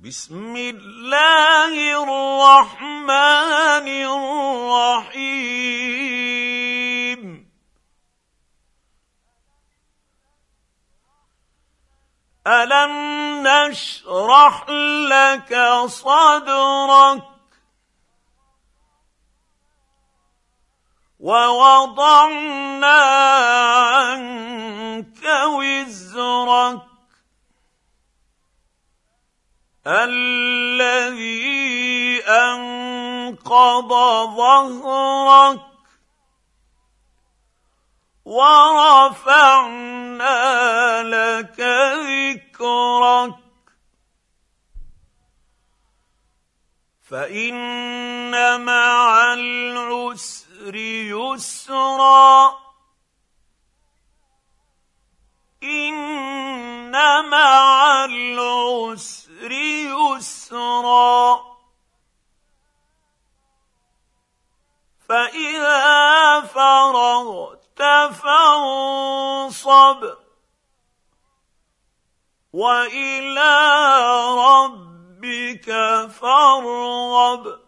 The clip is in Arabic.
بسم الله الرحمن الرحيم. ألم نشرح لك صدرك ووضعنا عنك الذي أنقض ظهرك ورفعنا لك ذكرك. فإن مع العسر يسرا. إن مع العسر فاذا فرغت فانصب والى ربك فارغب